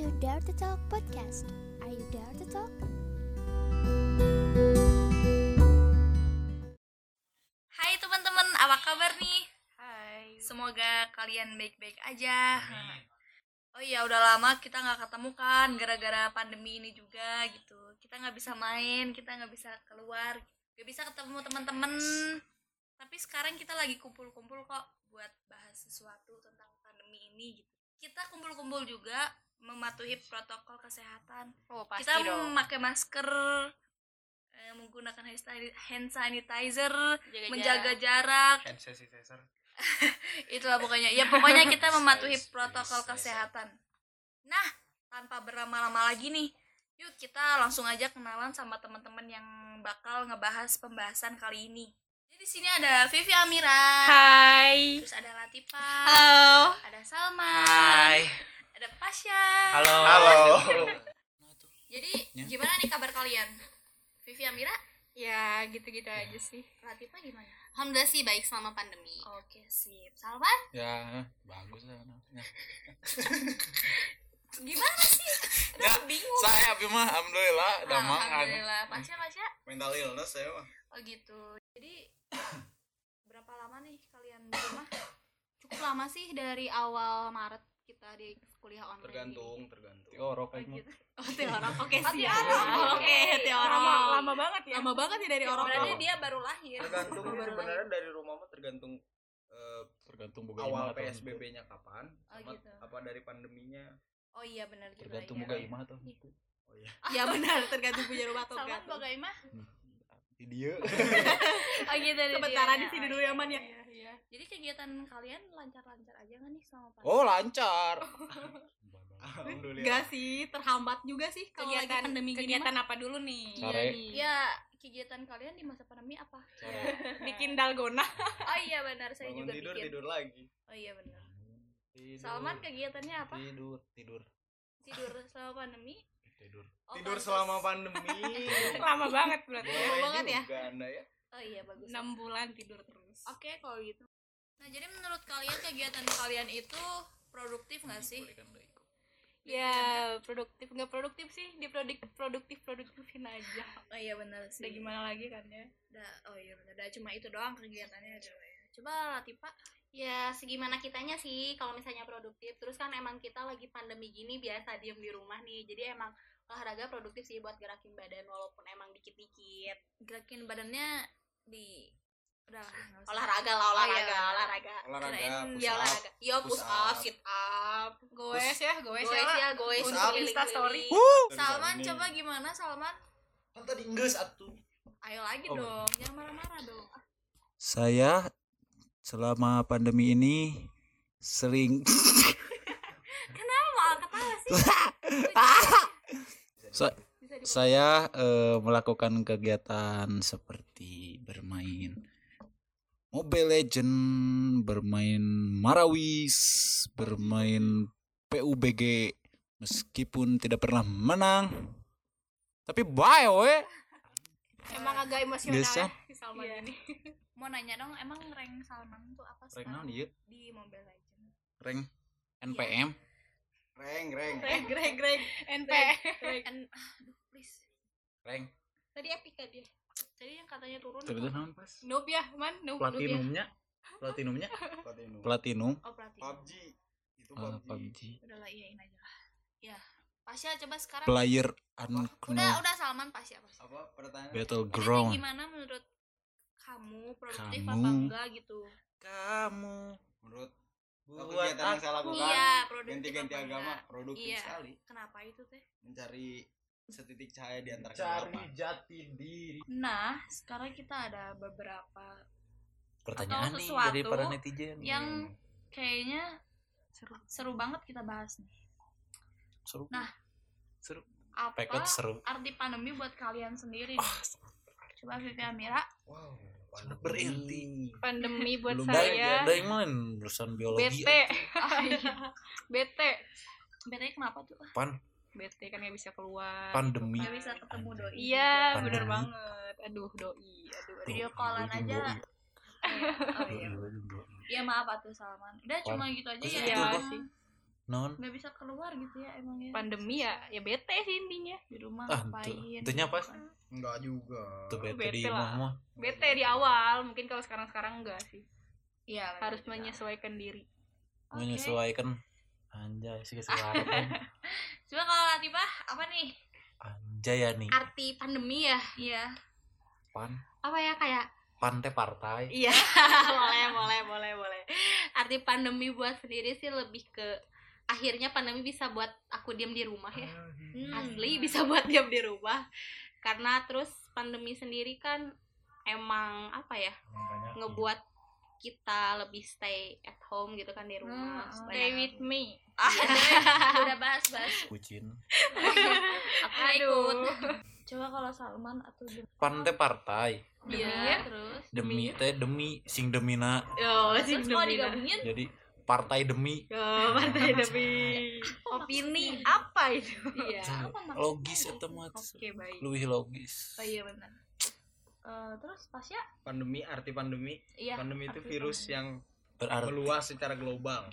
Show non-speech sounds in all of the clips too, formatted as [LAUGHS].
to Dare to Talk podcast. Are you dare to talk? Hai teman-teman, apa kabar nih? Hai. Semoga kalian baik-baik aja. Oh iya, udah lama kita nggak ketemu kan, gara-gara pandemi ini juga gitu. Kita nggak bisa main, kita nggak bisa keluar, nggak bisa ketemu teman-teman. Tapi sekarang kita lagi kumpul-kumpul kok buat bahas sesuatu tentang pandemi ini gitu. Kita kumpul-kumpul juga mematuhi protokol kesehatan. Oh, pasti kita dong. memakai masker, eh, menggunakan hand sanit- hand sanitizer, Jaga menjaga jarak. jarak, hand sanitizer [LAUGHS] itulah pokoknya ya pokoknya kita [LAUGHS] mematuhi protokol kesehatan nah tanpa berlama-lama lagi nih yuk kita langsung aja kenalan sama teman-teman yang bakal ngebahas pembahasan kali ini jadi di sini ada Vivi Amira Hai. terus ada Latifa Halo. ada Salman hai Pasha halo. Halo. Jadi gimana nih kabar kalian? Vivi Amira? Ya, gitu-gitu aja sih. Latifa gimana? Alhamdulillah sih baik selama pandemi. oke sip. Salman? Ya bagus lah anaknya. [LAUGHS] Gimana sih? Ya bingung. saya mah alhamdulillah udah mangan Alhamdulillah. Pasha Pasha mental illness saya mah. Oh gitu. Jadi [COUGHS] berapa lama nih kalian di rumah? Cukup lama sih dari awal Maret kita di kuliah online. tergantung tergantung orok Oh aja mah gitu. [LAUGHS] Oh, Tiorok. Oke, Oh, siap. Tiorok. Oke, Tiorok. Lama, lama banget ya. Lama banget ya dari orang Berarti dia baru lahir. tergantung Baru lahir. sebenarnya dari rumah mah tergantung eh, tergantung awal PSBB-nya kapan Oh, sama gitu. apa dari pandeminya Oh iya benar juga. tergantung iya. boga imah atau oh iya [LAUGHS] Ya benar, tergantung punya rumah atau Salman enggak. boga imah? di dia [LAUGHS] Oh gitu. Sementara dia. di sini dulu ya, Man ya. Iya, iya. Jadi kegiatan kalian lancar-lancar aja nggak nih selama pandemi? oh lancar [LAUGHS] Enggak sih, terhambat juga sih kalau lagi Kegiatan pandemi gini kegiatan mah. apa dulu nih? Sare. Ya, kegiatan kalian di masa pandemi apa? [LAUGHS] Bikin dalgona. Oh iya benar, saya bangun juga tidur bikin. tidur lagi Oh iya benar. Tidur. Salman kegiatannya apa? tidur tidur Tidur selama pandemi? tidur Oh, tidur selama [LAUGHS] pandemi Lama banget berarti. Boleh banget ya. juga anda ya Oh iya bagus. 6 bulan tidur terus. Oke kalau gitu. Nah jadi menurut kalian kegiatan kalian itu produktif nggak sih? Ya, produktif nggak produktif sih, di produktif produktif produktifin aja. Oh iya benar sih. Udah gimana lagi kan ya? Udah, oh iya benar. Udah cuma itu doang kegiatannya coba ya. Coba Latifa. Ya, segimana kitanya sih kalau misalnya produktif. Terus kan emang kita lagi pandemi gini biasa diem di rumah nih. Jadi emang olahraga produktif sih buat gerakin badan walaupun emang dikit-dikit. Gerakin badannya di udah lah. Olahraga lah, Oh, olahraga, iya. olahraga. olahraga Kirain push Ya up. olahraga. Yo push up, sit up. Goes ya, goes, Goes ya. ya, goes Push untuk up. Insta story. Salman coba gimana Salman? kan tadi enggeus atuh Ayo lagi Oh. dong, jangan marah-marah dong. saya selama pandemi ini sering [LAUGHS] Kenapa ketawa sih? [LAUGHS] Sa- saya eh, melakukan kegiatan seperti bermain Mobile Legend, bermain Marawis, bermain PUBG meskipun tidak pernah menang. Tapi bye we. Emang agak emosional Biasa. ya si Salman Iya. ini. [LAUGHS] Mau nanya dong, emang rank Salman tuh apa Rank sekarang naon ieu? di Mobile Legends? Rank NPM. reng reng Greg, Greg. NP. And, aduh, please. Rank. Tadi epic kan dia. Jadi yang katanya turun Terus apa? naon pas? Noob ya, Man. Noob. ya. Platinumnya. Platinumnya? [LAUGHS] Platinum. Platinum. Oh, pelatih. PUBG itu Ah, PUBG PUBG. Udahlah iyain aja lah. Ya. Pasya coba sekarang. Player Udah, unknown udah Salman Pasya, Pasya. apa pertanyaan Jadi battleground. gimana menurut kamu produktif Kamu. apa enggak gitu? Kamu menurut buat kegiatan yang saya lakukan Iya, produktif ganti-ganti agama enggak? produktif Iya. sekali Kenapa itu teh? mencari setitik cahaya di antara cari jati diri. Nah, sekarang kita ada beberapa Pertanyaan Atau nih dari para netizen. yang kayaknya seru, seru banget kita bahas nih. seru. Nah, seru. Apa Pekot seru. arti pandemi buat kalian sendiri nih? Coba Vivi Amira. wow Sangat berarti. Pandemi buat Belum saya. dari main urusan biologi. Bete. Bete. Betanya kenapa tuh? Pan Bete kan nggak bisa keluar. pandemi. Gak bisa ketemu doi. Iya, Pandemi. bener banget. Aduh, doi. Aduh. Video callan aja. doi. Oh iya. Iya maaf atuh Salman. Udah cuma gitu aja Terus ya. Iya Yang sih. non nggak bisa keluar gitu ya emangnya pandemi ya ya bete sih intinya di rumah Ah, ngapain itu- itunya apa? gitu kan. Enggak juga. tuh bete bete di lah. rumah mah bete di awal mungkin kalau sekarang sekarang enggak sih iya harus benar. menyesuaikan diri menyesuaikan anjay sih kesukaan [LAUGHS] coba kalau Latifah apa nih? Anjay ya nih arti pandemi ya? Iya. Pan. Apa ya kayak pantai partai. Iya. [LAUGHS] Boleh boleh boleh boleh. Arti pandemi buat sendiri sih lebih ke akhirnya pandemi bisa buat aku diam di rumah ya. Hmm. asli bisa buat diam di rumah. Karena terus pandemi sendiri kan emang apa ya ngebuat kita lebih stay at home gitu kan di rumah. Hmm, stay with me ah udah bahas bahas. [LAUGHS] Kucing aku ikut. Coba kalau Salman atau Demi? Pantai partai. Iya. terus? Demi teh demi sing demina yo terus kalau digabungin? Jadi partai demi. Yo partai [LAUGHS] demi. Opini apa itu? Iya apa logis atau mah oke baik. Lebih logis. Oh iya benar. Eh, terus Pasya Pandemi arti pandemi. iya Pandemi itu virus pandemi. yang berarti meluas secara global.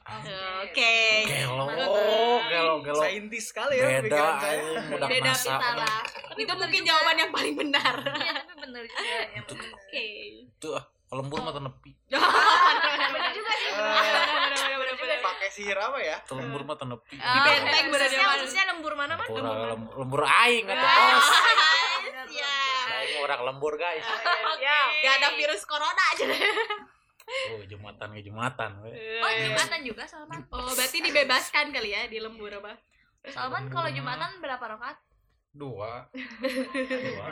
oke. Gelo Mantap. gelo gelo Saintis sekali ya beda saya. budak beda bicara Tapi itu bener mungkin juga. jawaban yang paling benar. Iya tapi bener juga [LAUGHS] oke. itu ah lembur mah tenepi [LAUGHS] bener juga sih. Eh, pakai sihir apa ya? Tuh lembur mah tenepi Ah, Di benteng khususnya bener. khususnya lembur mana man lembur lembur. mana lembur, lembur aing atau bos ya aing orang lembur guys. Ya gak ada virus corona aja [LAUGHS] oh jumatan ke jumatan oh jumatan juga Salman? Oh berarti dibebaskan kali ya di lembur apa? Salman kalau jumatan berapa rakaat? Dua. Dua.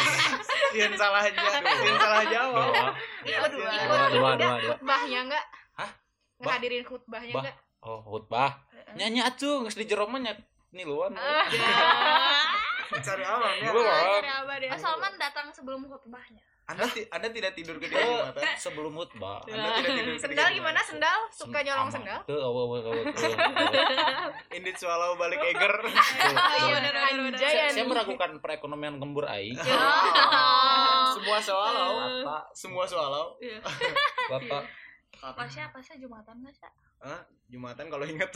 [LAUGHS] Yang salah aja, yang salah jawab. dua. Oh, dua. dua dua dua dua khutbahnya enggak? Hah? ngehadirin khutbahnya Bah. enggak? Oh khutbah. Nyanyi atuh geus di jero mah nya nih luan Cari aman ya. apa deh Ah, Salman datang sebelum khutbahnya Anda, ti- anda tidak tidur ke Oh, jumatan. sebelum khutbah Anda tidak tidur sendal gimana sendal suka nyolong sendal tuh awo awo awo awo. [LAUGHS] Indit swallow balik Eger. [LAUGHS] Iya Saya, meragukan perekonomian gembur aing. [LAUGHS] Semua swallow. Bapak, Semua swallow. bapak. kalau Pasya Pasya jumatan nggak sih Hah? Jumatan kalau inget.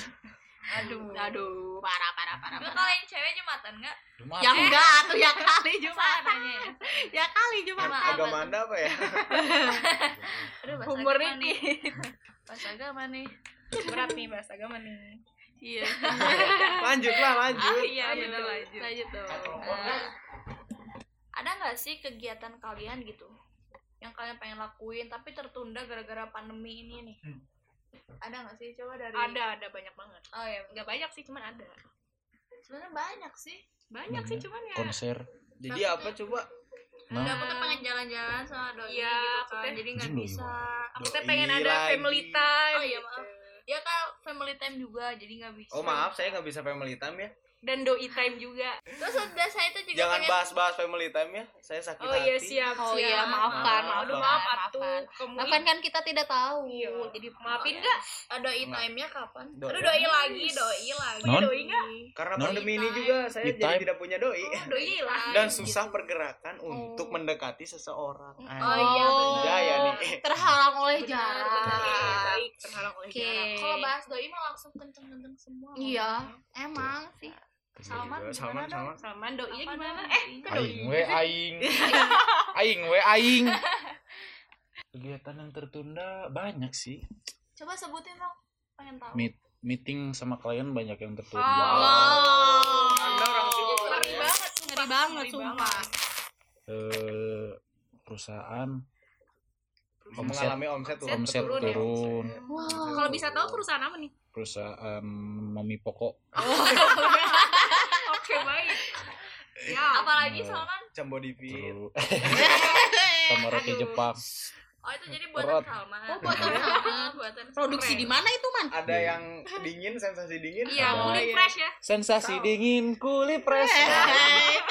Aduh. Aduh. Parah parah parah, parah. kalau yang cewek jumatan nggak? Jumatan. ya enggak tuh ya kali jumatan. ya? Ya kali jumatan. Agama anda apa ya? [LAUGHS] aduh bahasa Humor agama nih. Bahasa agama nih. Berat nih bahasa agama nih. Iya. [LAUGHS] Lanjut. Lah, lanjut. iya lanjut dong. lanjut. Lanjut dong. Eh, ada nggak sih kegiatan kalian gitu? Yang kalian pengen lakuin tapi tertunda gara-gara pandemi ini nih ada nggak sih coba dari ada ada banyak banget oh ya nggak banyak sih cuman ada sebenarnya banyak sih banyak sih cuman ya konser. Jadi apa coba? Nah, Udah aku tuh pengen jalan-jalan sama doi Iya, gitu kan jadi nggak bisa aku pengen ada lagi. family time Oh, iya, gitu. maaf. ya kan family time juga jadi nggak bisa Oh maaf, saya nggak bisa family time ya. Dan doi time juga terus udah saya tuh juga Jangan pengen bahas-bahas family time ya. Saya sakit oh iya hati. siap Oh siap iya, maafkan, Maaf, aduh maaf. maaf atuh Maafkan. kan kita tidak tahu Iya. jadi maafin nggak ada doi time-nya kapan Doi. aduh doi lagi doi lagi Non? doi nggak Karena Non? pandemi ini juga saya Di jadi time. tidak punya doi. Oh, doi lagi Dan susah pergerakan untuk Oh. mendekati seseorang. oh iya benar Jaya nih. terhalang oleh jarak terhalang oleh Oke. jarak kalau bahas doi mah langsung kenceng-kenceng semua iya emang sih Salman Juga. Salman, gimana dong? Salman. Salman doi Apa gimana eh ke doi aing we aing. aing we aing. [LAUGHS] Kegiatan yang tertunda banyak sih. coba sebutin dong pengen tahu Meet meeting sama klien banyak yang tertunda. Oh. Anda orang sibuk ngeri ya. banget ngeri banget sumpah Eh, perusahaan omset mengalami omset turun. omset turun ya. turun. wow kalau bisa tahu perusahaan apa nih Perusahaan mami pokok. [LAUGHS] oke baik. Ya. Apalagi Cambodivi. Terus sama roti Aduh. Oh itu jadi buatan Perut. Salman Oh, buatan [LAUGHS] Salman. buatan produksi di mana itu man Ada yang dingin, sensasi dingin. iya kulit fresh ya Sensasi dingin kuli pres.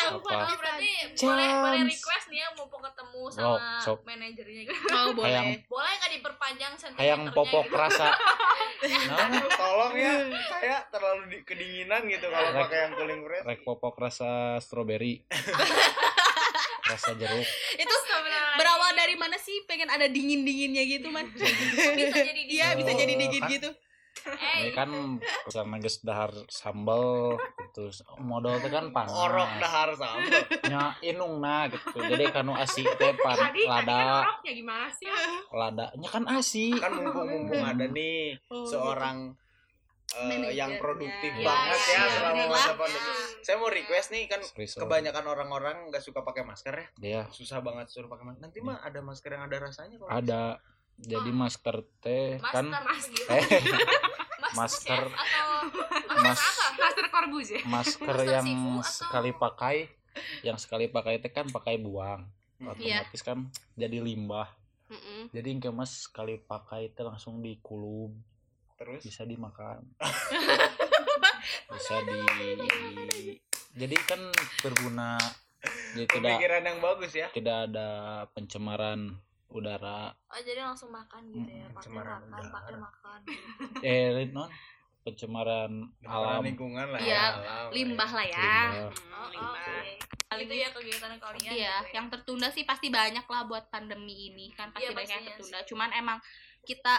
Oh, Apa? berarti Chance. boleh boleh request nih ya mumpung ketemu sama Sok, sok. manajernya gitu. oh [LAUGHS] Hayang Boleh nggak diperpanjang sentimeternya? hayang popok [LAUGHS] gitu? rasa. Nah, Tolong ya, saya terlalu di- kedinginan gitu kalau pakai yang cooling press. rek popok rasa stroberi. Rasa jeruk. [LAUGHS] itu berawal dari mana sih? Pengen ada dingin dinginnya gitu man bisa jadi [LAUGHS] iya dia. bisa jadi Oh, dingin kan? gitu. Ini kan karena geus dahar sambal gitu. Modal teh kan panas. Orok dahar sama nya inungna gitu. Jadi kanu asi teh pan lada. ya gimana sih? Ladanya kan asi. Kan mumpung mumpung ada nih Oh, seorang eh, Manajernya. yang produktif Ya, banget ya, ya ya, selama ya. masa Ya. pandemi. Saya mau request nih kan Sorry, sorry. kebanyakan orang-orang nggak suka pakai masker ya. Iya, susah banget suruh pakai masker. Nanti mah ada masker yang ada rasanya kalau ada. jadi masker teh kan? Master eh. [LAUGHS] Masker chef atau mas master korbus ya masker Master yang sekali pakai yang sekali pakai teh kan pakai buang. Hmm. Iya. otomatis kan jadi limbah. Mm-mm. jadi engke mas sekali pakai teh langsung dikulub terus? Bisa dimakan. [LAUGHS] Bisa di jadi kan berguna jadi tidak pemikiran yang bagus ya. tidak ada pencemaran udara. Oh jadi langsung makan gitu ya Mm, pakai pencemaran makan udara. pakai makan. Eh non? Pencemaran alam. lingkungan lah Iya, ya alam. limbah lah ya. Limbah. Hmm, oh, limbah. oke. Itu ya kegiatan kalian. Iya, gitu ya. yang tertunda sih pasti banyak lah buat pandemi ini. Kan pasti Iya, banyak yang tertunda. Cuman emang kita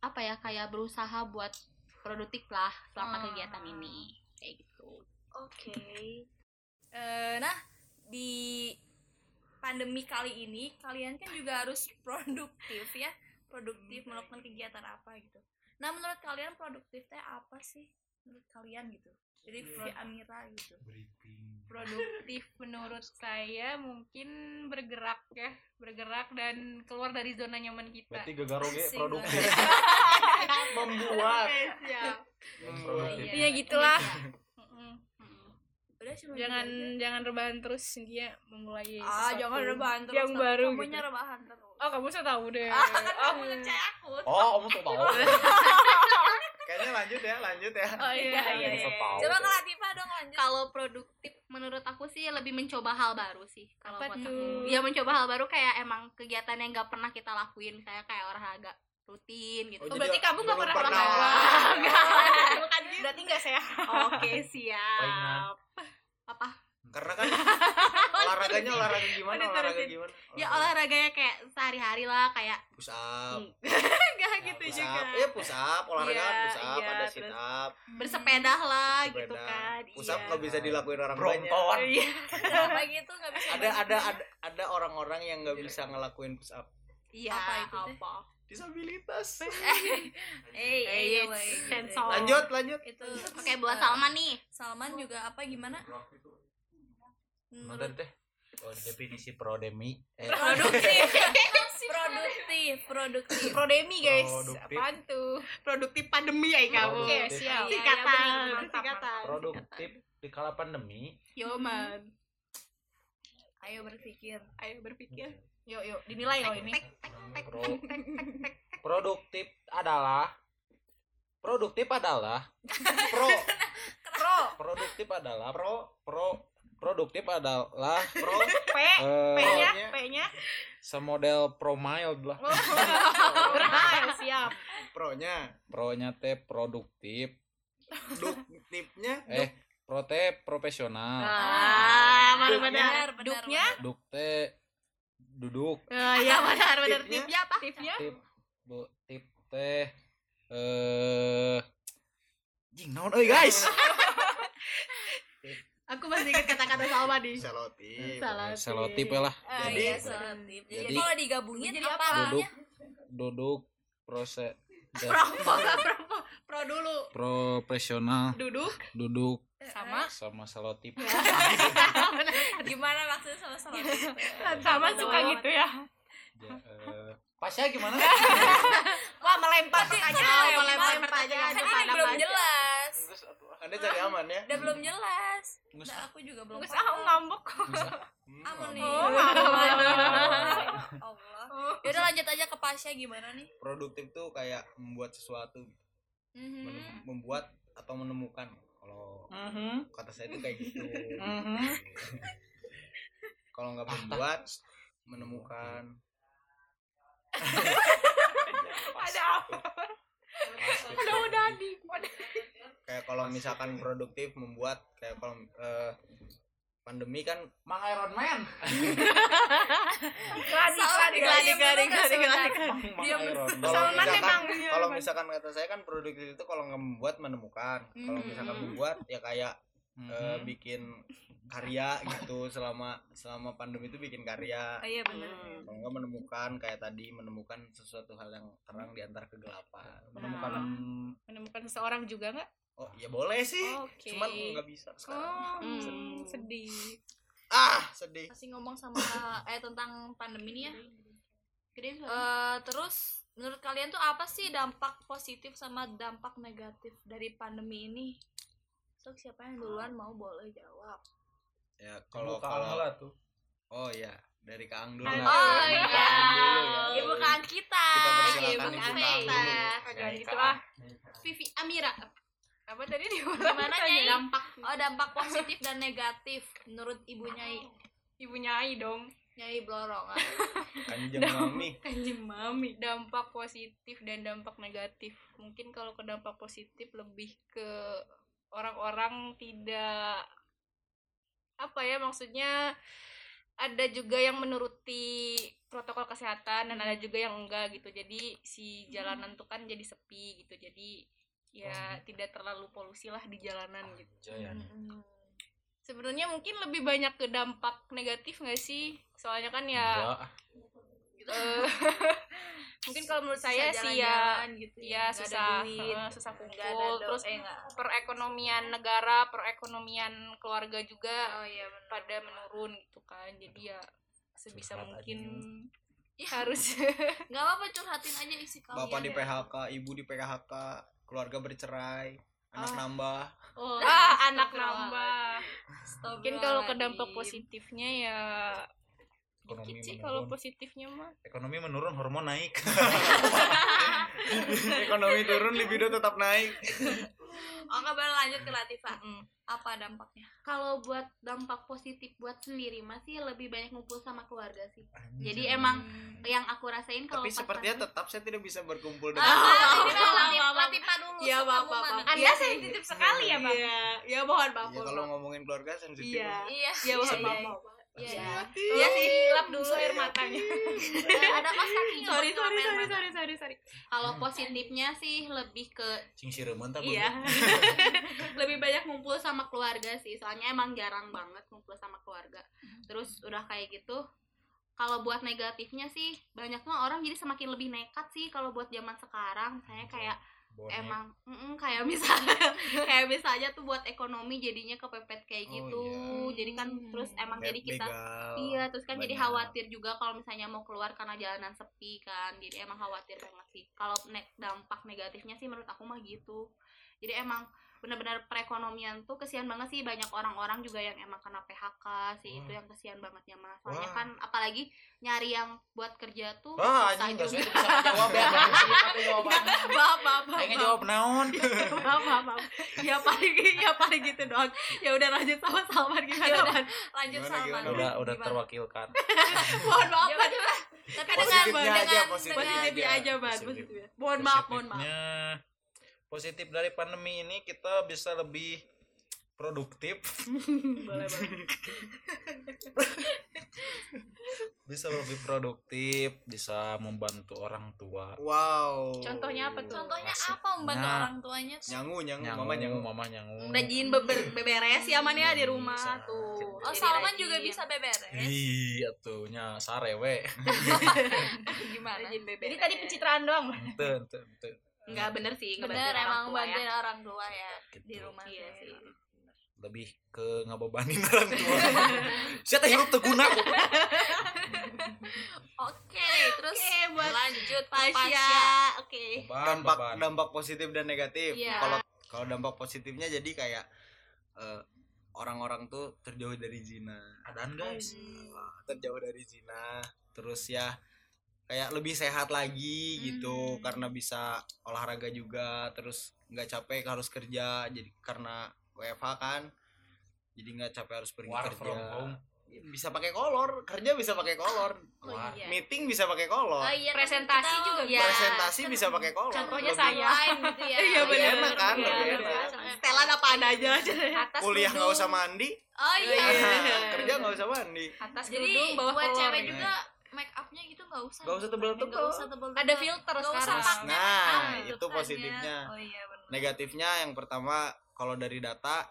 apa ya kayak berusaha buat produktif lah selama Hmm. kegiatan ini kayak gitu. Oke. Eh, nah, di pandemi kali ini kalian kan juga harus [LAUGHS] produktif ya. Produktif melakukan kegiatan apa gitu. Nah, menurut kalian produktif teh apa sih? Menurut kalian gitu. Jadi Vivi Amira gitu. produktif menurut saya mungkin bergerak ya bergerak dan keluar dari zona nyaman kita berarti gegaroge Asik produktif [LAUGHS] membuat. Iya. ya gitulah. Udah cuma jangan aja. jangan rebahan terus dia memulai ah, sesuatu jangan rebahan terus. yang baru Kamunya gitu. rebahan terus. oh kamu saya tahu deh Ah, oh, kamu percaya aku. oh kamu tuh tahu [LAUGHS] kayaknya lanjut ya lanjut ya Oh iya iya. Bisa iya. tahu. Coba kalau Latifa dong lanjut. Kalau produktif menurut aku sih lebih mencoba hal baru sih. Kalau buat aku. Ya mencoba hal baru kayak emang kegiatan yang nggak pernah kita lakuin, kayak kayak olahraga rutin gitu. Oh, Oh, berarti kamu gak pernah pernah. olahraga Enggak. [LAUGHS] Berarti gak sehat Oke, siap. Apa? Karena kan [LAUGHS] olahraganya olahraga gimana olahraga terusin. gimana Ya olahraganya kayak sehari-hari lah kayak push up [LAUGHS] enggak gitu push juga. up ya push up olahraga Iya, push up iya, ada sit up Bersepeda lah sepeda. gitu kan. push up Iya. nggak bisa dilakuin orang Brompton. banyak Iya. [LAUGHS] Kenapa gitu nggak bisa ada ada ada ada orang-orang yang nggak bisa ngelakuin push up Iya, Apa itu apa? disabilitas Eh, Eh, iya, gitu. sensor. lanjut lanjut Itu Oke, buat Salman nih. Salman juga apa gimana? Nonton teh oh, definisi prodemi. Eh, produktif. [LAUGHS] Produktif produktif. Prodemi guys. Produktif. apaan tuh? Produktif pandemi ya kamu. oke Produktif. siap. Singkatan, Iya, iya, bener, mantap, singkatan. produktif di kala pandemi. Yo man. ayo berpikir. Ayo berpikir. yuk yuk dinilai loh ini. Pro- produktif adalah produktif adalah [LAUGHS] pro. Pro. Produktif adalah pro pro produktif adalah pro [LAUGHS] P eh, P nya Pro-nya. P nya semodel pro mild lah [LAUGHS] Benar, siap pro nya pro nya teh produktif duktifnya eh pro teh profesional Ah, Duknya. benar-benar. benar Duknya? duk teh duduk Oh, iya benar benar. Tipnya? Tipnya apa? tipnya tip bu tip teh eh jing naon euy guys [LAUGHS] Aku masih ingat kata-kata Salma di. selotip. Salah. selotip ya lah. Ah, Jadi- iya, selotip. jadi, jadi- kalau digabungin Jadi apa duduk. Duduk. Proses [LAUGHS] Pro, pro, pro, dulu. profesional. Duduk. duduk. Sama. Sama selotip. [LAUGHS] Gimana maksudnya sama selotip? Sama suka gitu ya. Ya, eh, pasnya gimana? [LAUGHS] Wah melempar aja melempar melempar aja kan aja ini pada belum baca. Jelas anda cari aman ya? udah belum jelas. Nggak nah aku juga belum Nggak aku ngambek Hmm, Aman nih. Oh, [LAUGHS] Allah. Yaudah lanjut aja ke Pasya gimana nih? produktif tuh kayak membuat sesuatu Mhm. Menem- membuat atau menemukan. Kalau Mhm. kata saya itu kayak gitu. Mhm. [LAUGHS] kalau nggak membuat menemukan. [LAUGHS] Ada apa udah udah di kayak kalau misalkan produktif membuat kayak kalau eh, pandemi kan Mang Iron Man. [LAUGHS] Iklan. Mang Diam. Iron Man. kalau Salman memang, iya, kalau memang. misalkan kata saya kan produktif itu kalau nggak membuat menemukan kalau misalkan membuat ya kayak eh, Mhm. bikin karya gitu selama selama pandemi itu bikin karya oh iya benar kalau nggak menemukan kayak tadi menemukan sesuatu hal yang terang di antara kegelapan menemukan Menemukan seseorang juga nggak? oh ya boleh sih Oke. cuman nggak bisa sekarang Oh, Hmm. sedih. ah sedih masih ngomong sama eh tentang pandemi nih ya Gede. Eh, terus menurut kalian tuh apa sih dampak positif sama dampak negatif dari pandemi ini so siapa yang duluan mau boleh jawab ya kalau kalau lah tuh. oh ya dari Kaang dulu lah. oh Dari iya Kaang ya. ibu kang kita Kita Ibu Kang Kang kita. dulu. Agak Ya, gitu ah. Vivi Amira Apa tadi di gimana nyai dampak oh dampak positif dan negatif menurut ibu nyai Ibu nyai dong. nyai blorongan Kanjeng Mami Kanjeng mami. Dampak positif dan dampak negatif. Mungkin kalau ke dampak positif lebih ke orang-orang tidak apa ya maksudnya ada juga yang menuruti protokol kesehatan dan ada juga yang enggak gitu. Jadi si jalanan tuh kan jadi sepi gitu. Jadi ya tidak terlalu polusi lah di jalanan gitu. Jaya. sebenarnya mungkin lebih banyak ke dampak negatif nggak sih? Soalnya kan ya Enggak. [LAUGHS] mungkin kalau menurut saya sih ya gitu ya ada susah. duit, susah kumpul terus eh, perekonomian negara perekonomian keluarga juga oh iya pada menurun gitu kan. Jadi ya sebisa Curhat aja mungkin Ya. harus. [LAUGHS] Nggak apa-apa curhatin aja isi kalian bapak di ya. PHK ibu di PHK keluarga bercerai anak Ah. nambah. Oh ah anak nambah. mungkin kalau ke dampak positifnya ya Ekonomi dikit sih kalau menurun. positifnya mah Ekonomi menurun, hormon naik. [LAUGHS] [LAUGHS] ekonomi turun libido tetap naik. [LAUGHS] Oke boleh lanjut ke Latifa. Mm. apa dampaknya? Kalau buat dampak positif buat sendiri masih lebih banyak ngumpul sama keluarga sih. Jadi emang yang aku rasain kalau tapi sepertinya pandemi- tetap saya tidak bisa berkumpul Ah, dengan ini Maaf, Latif- maaf, maaf. Latifa dulu Iya, mana? maaf. anda sensitif sekali ya bang iya ya mohon maaf ya mohon kalau ngomongin keluarga sensitif. Iya. Iya. Ya mohon iya, maaf iya. maaf Iya. Iya sih, lap dulu air matanya. Eh, [LAUGHS] ada kos kaki nggak sorry, sorry, sorry, Mas? sorry, sorry, sorry. kalau positifnya sih lebih ke Cing sireun tah iya [LAUGHS] lebih banyak ngumpul sama keluarga sih soalnya emang jarang banget ngumpul sama keluarga terus udah kayak gitu kalau buat negatifnya sih banyaknya orang jadi semakin lebih nekat sih kalau buat zaman sekarang saya kayak Bonek. emang mm, kayak misalnya [LAUGHS] kayak misalnya tuh buat ekonomi jadinya kepepet kayak Oh, gitu iya. jadi kan terus emang jadi kita Begal. iya terus kan jadi banyak. khawatir juga kalau misalnya mau keluar karena jalanan sepi kan jadi emang khawatir banget sih kalau ne- dampak negatifnya sih menurut aku mah gitu jadi emang benar-benar perekonomian tuh kesian banget sih banyak orang-orang juga yang emang kena PHK sih itu Wah. yang kesian bangetnya mah soalnya Wah. kan apalagi nyari yang buat kerja tuh Wah, susah juga. bisa jawab ya. [LAUGHS] Maaf maaf maaf. jawab naon? [LAUGHS] maaf maaf maaf ya paling ya paling gitu doang ya udah lanjut sama Salman gimana Ya udah. Man? lanjut Gimana, Salman gimana? Udah udah terwakilkan. [LAUGHS] mohon maaf coba. tapi dengan dengan positifnya dengan positifnya aja ban positifnya mohon maaf mohon maaf positif dari pandemi ini kita bisa lebih produktif. [LAUGHS] boleh boleh [LAUGHS] bisa lebih produktif, bisa membantu orang tua. wow Contohnya apa tuh? contohnya Masuk. apa membantu Nah. orang tuanya tuh? nyangu nyangu, Nyangu, mama nyangu mama nyangu. rajin beber- beberes ya man ya di rumah Bisa. tuh oh Salman juga bisa beberes Iya tuh nya sarewe. [LAUGHS] gimana rajin beberes Jadi tadi pencitraan doang. Ente ente ente. Enggak bener sih bener orang emang tua ya. bantuin orang tua ya Gitu. di rumah iya sih. Lebih ke ngebebanin [LAUGHS] orang tua. [LAUGHS] Siapa hidup teu guna kok. [LAUGHS] oke terus Oke, buat lanjut ke Pasya oke Beban, dampak beban. dampak positif dan negatif Iya. kalau kalau dampak positifnya jadi kayak eh, orang-orang tuh terjauh dari zina Adaan guys. terjauh dari zina terus ya kayak lebih sehat lagi gitu Hmm. karena bisa olahraga juga terus nggak capek harus kerja jadi karena WFH kan jadi nggak capek harus pergi Work kerja. from home. bisa pakai kolor kerja bisa pakai kolor. Oh Wah. iya. Meeting bisa pakai kolor. Oh iya, Presentasi kita- juga iya, presentasi bisa pakai kolor. Contohnya Lebih- saya. gitu ya. [LAUGHS] Iya, lebih bener, enak kan bener, lebih enak adanya aja. Atas kuliah nggak usah mandi. Oh iya. Kerja nggak usah mandi. Atas jadi kerudung bawah buat kolor. cewek gitu. juga make upnya gitu nggak usah Nggak usah. Nggak usah tebel ada filter usah sekarang pakai Nah, make up, itu depannya. positifnya. oh iya benar negatifnya yang pertama kalau dari data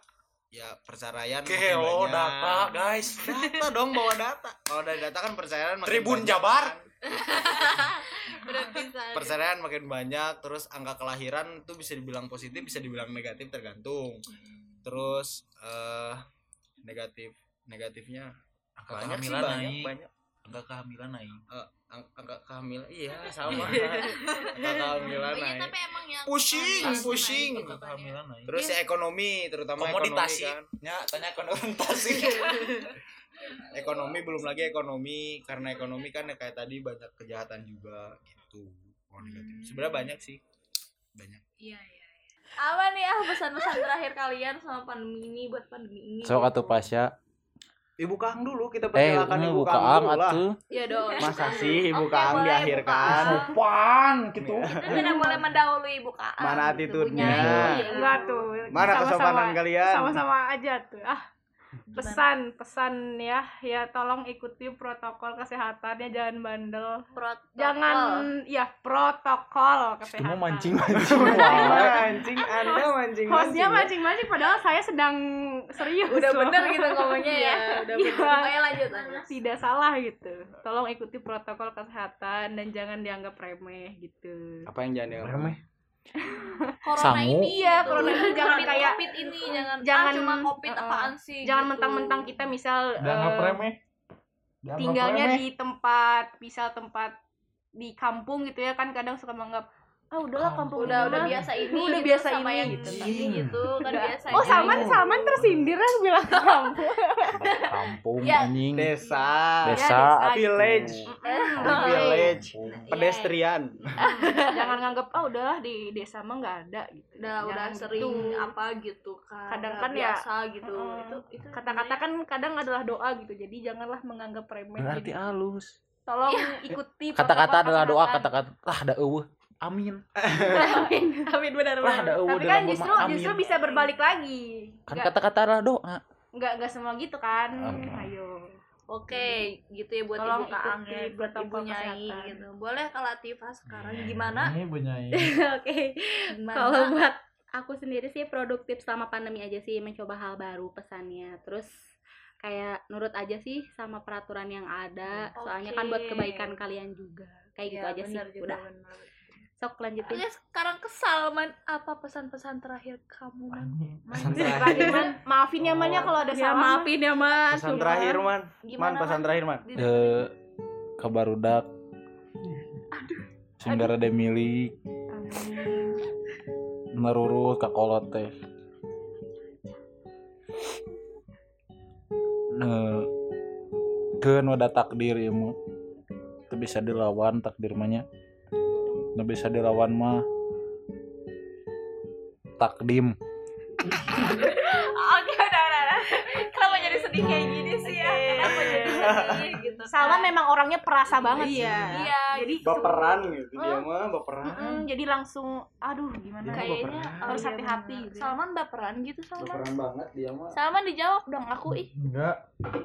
ya perceraian Oke, makin oh data guys. data dong bawa data kalau dari data kan perceraian makin Tribun banyak Jabar. [LAUGHS] kan. perceraian makin banyak terus angka kelahiran tuh bisa dibilang positif bisa dibilang negatif tergantung terus eh negatif negatifnya Angka banyak sih kehamilan banyak banyak Angka kehamilan naik. Eh, ang- angka kehamilan iya [LAUGHS] sama. Angka kehamilan Oh iya, naik tapi emang yang Pusing, pusing. naik Angka kehamilan naik. terus ya ekonomi terutama komoditasi. ekonomi kan. Ya, tanya konotasi. [LAUGHS] ekonomi belum lagi ekonomi. Karena ekonomi kan ya kayak tadi banyak kejahatan juga gitu. Oh, negatif. Sebenarnya banyak sih. Banyak. Iya iya apa nih ah pesan-pesan terakhir kalian sama pandemi ini buat pandemi ini? Sok atuh Pasya. Ibu kang dulu kita Eh, persilakan ini ibu buka kang ang dulu lah. atuh. ya dong. Masa sih ibu Oke, kang boleh, diakhirkan? Ibu Sopan gitu. kita tidak boleh mendahului ibu kak Mana attitude-nya? Enggak tuh. mana kesopanan kalian? Sama-sama aja tuh. Ah, pesan pesan ya. Ya tolong ikuti protokol kesehatan ya jangan bandel. Jangan ya protokol kesehatan. Cuma mancing-mancing. [LAUGHS] mancing anda mancing hostnya mancing-mancing. padahal saya sedang serius. Udah loh. bener gitu ngomongnya ya. Udah Iya. bener ayo lanjut lanjut. Tidak salah gitu. Tolong ikuti protokol kesehatan dan jangan dianggap remeh gitu. Apa yang jangan dianggap Remeh. Corona Sangu. ini gitu. corona ini jangan Covid- kayak- covid ini jangan jangan- ah, cuma covid uh-uh. apaan sih jangan gitu. mentang-mentang kita misal eh, remeh. Dianggap tinggalnya remeh. di tempat misal tempat di kampung gitu ya kan kadang suka menganggap ah udahlah kampung udah udah mah." biasa ini Udah gitu, biasa sama ini yang gitu. gitu kan Udah. biasa oh ini. Salman Salman tersindir lah bilang kampung Kampung Ya. anjing. desa Desa. desa. village village Iya. pedestrian [LAUGHS] jangan nganggap ah udahlah di desa mah nggak ada gitu udah udah Jangan sering gitu. apa gitu kan Kadang kan ya, biasa gitu mm, itu itu kata-kata kan kadang adalah doa gitu jadi janganlah menganggap remeh Berarti Jadi, halus. tolong Iya. ikuti Kata-kata adalah doa, kata-kata lah ada eueuh. Amin. amin [LAUGHS] amin benar Lah ada tapi kan justru berma- justru amin. bisa berbalik lagi Kan kata-kata adalah doa. nggak nggak semua gitu kan Ah. ayo oke gitu ya buat Tolong ibu ikuti ya buat ibu nyai gitu boleh kalau Tifa sekarang gimana Ini benyai. [LAUGHS] Oke, gimana kalau buat aku sendiri sih produktif selama pandemi aja sih mencoba hal baru pesannya. Terus kayak nurut aja sih sama peraturan yang ada. Soalnya kan buat Oke. kebaikan kalian juga. Kayak gitu Ya, aja sih. benar juga, Udah. benar. Sok lanjutin. Oke, sekarang ke Salman apa pesan-pesan terakhir kamu man? pesan terakhir man maafin ya man ya kalau ada Ya salah maafin ya mas. pesan terakhir man man Gimana pesan Man? terakhir man Eh kabarudak. Singgara demili narurut ka kolot teh. Nah, keun wada takdir mah. Teu bisa dilawan takdir mah Teu bisa dilawan mah takdim. Oke, udah, udah. Kenapa jadi sedih kayak gini sih ya? Kenapa jadi sedih gitu? Salman kan? memang orangnya perasa banget sih. Iya. Iya. jadi baperan gitu dia mah baperan Mm-mm, jadi langsung aduh gimana Dia Kayaknya baperan. oh Harus iya hati-hati benar. gitu ya. Salman baperan gitu Salman. baperan banget dia mah Salman dijawab dong aku ih. Enggak.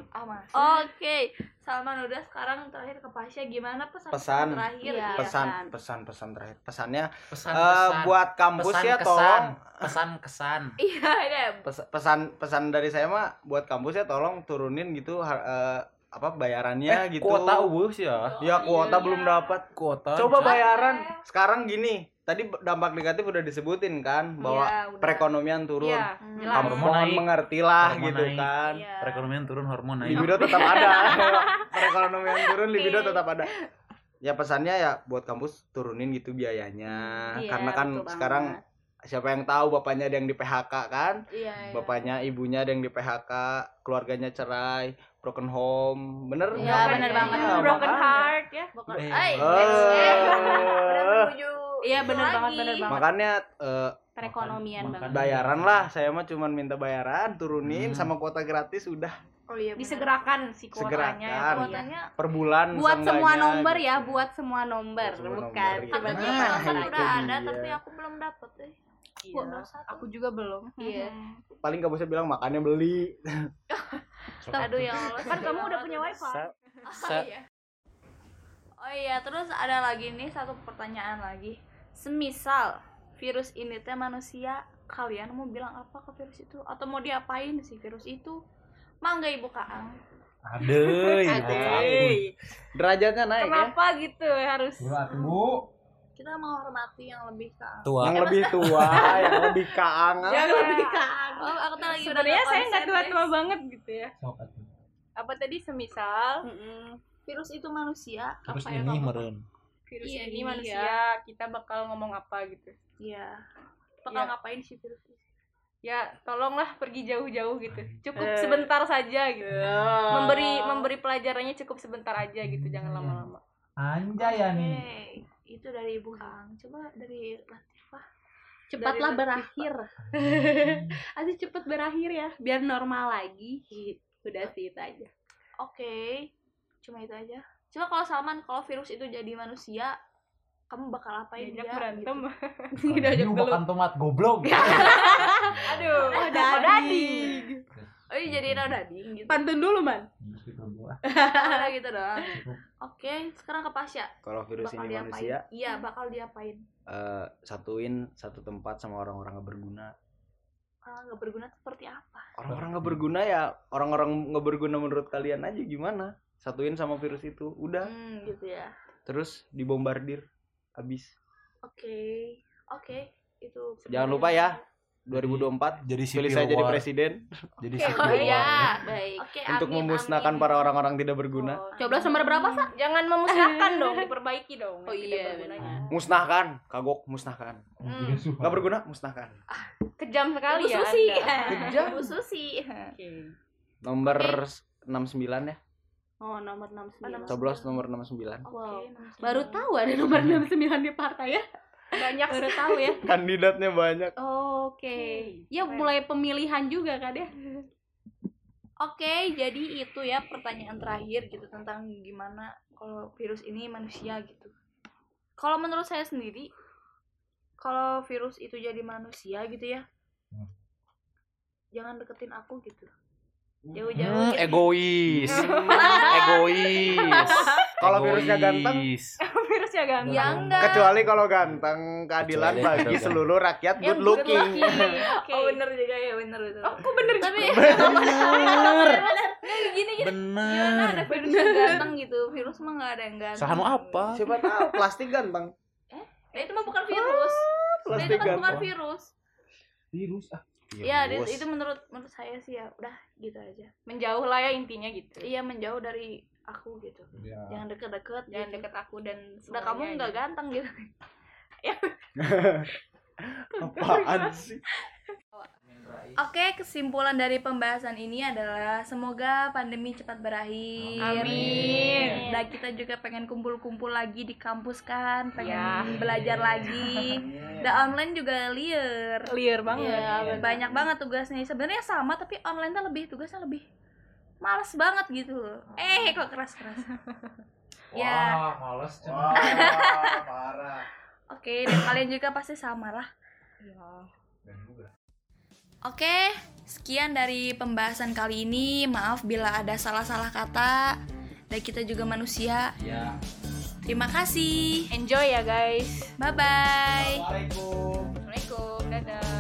Ah, Mas. Oke, Salman udah sekarang terakhir ke Pasha gimana pesan, Pesan. terakhir? Iya. pesan pesan pesan terakhir pesannya Pesan eh, pesan. buat kampus pesan ya kesan. tolong Pesan kesan. Iya, iya. Pes- pesan pesan dari saya mah buat kampus ya tolong turunin gitu eh, apa bayarannya Eh, gitu kuota sih ya. ya kuota belum dapat Kuota. coba bayaran sekarang gini tadi dampak negatif udah disebutin kan bahwa Iya, udah. perekonomian turun Iya, jelas. kamu Hormon mohon naik. mengertilah Hormon gitu naik. kan Iya. Perekonomian turun hormon naik. libido tetap ada [LAUGHS] perekonomian turun libido tetap ada ya pesannya ya buat kampus turunin gitu biayanya Iya, karena kan sekarang siapa yang tahu bapaknya ada yang di PHK kan Iya, iya. bapaknya ibunya ada yang di PHK keluarganya cerai broken home bener Iya, nggak? bener banget. Iya, broken makanya. heart ya Bukan. Eh. Eh, menuju Iya, bener banget, lagi. bener banget. makanya eh, Perekonomian Makan- banget. bayaran lah saya mah cuman minta bayaran turunin Hmm. sama kuota gratis udah Oh iya, bener. disegerakan si kuotanya Segerakan. ya. Kuotanya per bulan Buat semua seenggaknya nomor gitu. ya, buat semua nomor, semua bukan. nomor, iya. Coba katanya Nah, udah ada dia. tapi aku belum dapet eh. Iya, aku juga belum. Iya. paling kamu bisa bilang makannya beli [LAUGHS] aduh ya Allah. Kan kamu udah punya wifi. Sa- oh iya. Oh iya. Terus ada lagi nih satu pertanyaan lagi. Semisal virus ini teh manusia kalian mau bilang apa ke virus itu? Atau mau diapain sih virus itu? Mangga ibu kaang. Adeuy, Adeuy. derajatnya naik ya? Kenapa gitu? Harus? Bu. Kita menghormati yang lebih kaang Tua. yang lebih [LAUGHS] tua yang lebih kaang Yang lebih kaang. oh aku tuh lagi Sebenarnya saya nggak tua-tua guys. banget gitu ya. Apa tadi semisal virus itu manusia Terus apa yang ini meren. virus Iya, ini iya. manusia, kita bakal ngomong apa gitu. iya bakal Iya. ngapain sih virus itu Ya, tolonglah pergi jauh-jauh gitu. Cukup Eh. sebentar saja gitu. Memberi memberi pelajarannya cukup sebentar aja gitu, jangan lama-lama. Anjay ya Oke, itu dari ibu kaang coba dari Latifah cepatlah Dari- berakhir Aduh [LAUGHS] cepet berakhir ya biar normal lagi udah sih itu aja Oke, cuma itu aja. Coba kalau Salman, kalau virus itu jadi manusia, kamu bakal apain Diajak dia? berantem. Gitu. [LAUGHS] Diajak Ini dulu. bukan tomat goblok. [LAUGHS] Aduh, Oh, dading. Oh, iya jadi dading gitu. pantun dulu man Oh, udah gitu doang. Oke, sekarang ke Pasya. kalau virus Bakal ini diapain? manusia Iya, bakal diapain? eh, satuin satu tempat sama orang-orang nggak berguna Kalau nggak berguna seperti apa? orang-orang nggak berguna ya orang-orang nggak berguna menurut kalian aja gimana satuin sama virus itu udah Hmm, gitu ya. terus dibombardir habis Oke, oke. Itu. jangan lupa ya 2024 Jadi pilih saya jadi war. presiden Jadi civil oh iya. baik Oke, untuk amin, memusnahkan amin. para orang-orang tidak berguna Oh, coblos nomor berapa sa Jangan memusnahkan dong, diperbaiki dong. Oh yang iya, tidak bergunanya. musnahkan kagok musnahkan Hmm. nggak berguna musnahkan Kejam sekali ya. Susi. [LAUGHS] Bu Susi Oke. nomor 69 ya oh nomor 69 coblos nomor 69 Oke, Wow. nomor baru sembilan. tahu ada nomor 69 di partai ya Banyak baru tahu ya [LAUGHS] kandidatnya banyak oke ya mulai pemilihan juga kan ya [LAUGHS] Oke, jadi itu ya pertanyaan terakhir gitu tentang gimana kalau virus ini manusia gitu. Kalau menurut saya sendiri, kalau virus itu jadi manusia gitu ya, Hmm. jangan deketin aku gitu. Hmm, Jauh-jauh. gitu. egois. Ah. [LAUGHS] egois. Kalau virusnya ganteng, Virusnya ganteng. Ya enggak. kecuali kalau ganteng keadilan Kecuali bagi seluruh rakyat Yang good looking [LAUGHS] Oke. Oh bener juga ya bener betul. Oh, kok bener Tapi Bener. [LAUGHS] Gini gini. Gimana Bener. ada virus yang ganteng gitu? Virus mah nggak ada yang ganteng. Sahanu apa? siapa tahu [LAUGHS] plastik ganteng Nah, itu mah bukan virus. Nah, itu kan bukan virus. Virus ah. Ya, di- itu menurut menurut saya sih ya udah gitu aja. Menjauh lah ya intinya gitu. Iya menjauh dari aku gitu. Ya. Jangan deket-deket. Jangan gitu. deket aku dan Udah kamu nggak aja. ganteng gitu. [LAUGHS] apaan sih Oke, kesimpulan dari pembahasan ini adalah semoga pandemi cepat berakhir. Amin. Dan kita juga pengen kumpul-kumpul lagi di kampus kan, pengen Ya. belajar lagi. Dan online juga liar. Clear banget. Iya, banyak banget tugasnya. Sebenarnya sama tapi online tuh lebih tugasnya lebih males banget gitu. Eh, kok keras-keras. [LAUGHS] ya, Wah, males. wah parah oke, dan kalian juga pasti sama lah. Oke, sekian dari pembahasan kali ini. Maaf bila ada salah-salah kata. Dan kita juga manusia. Ya. Terima kasih. Enjoy ya guys. Bye bye. Assalamualaikum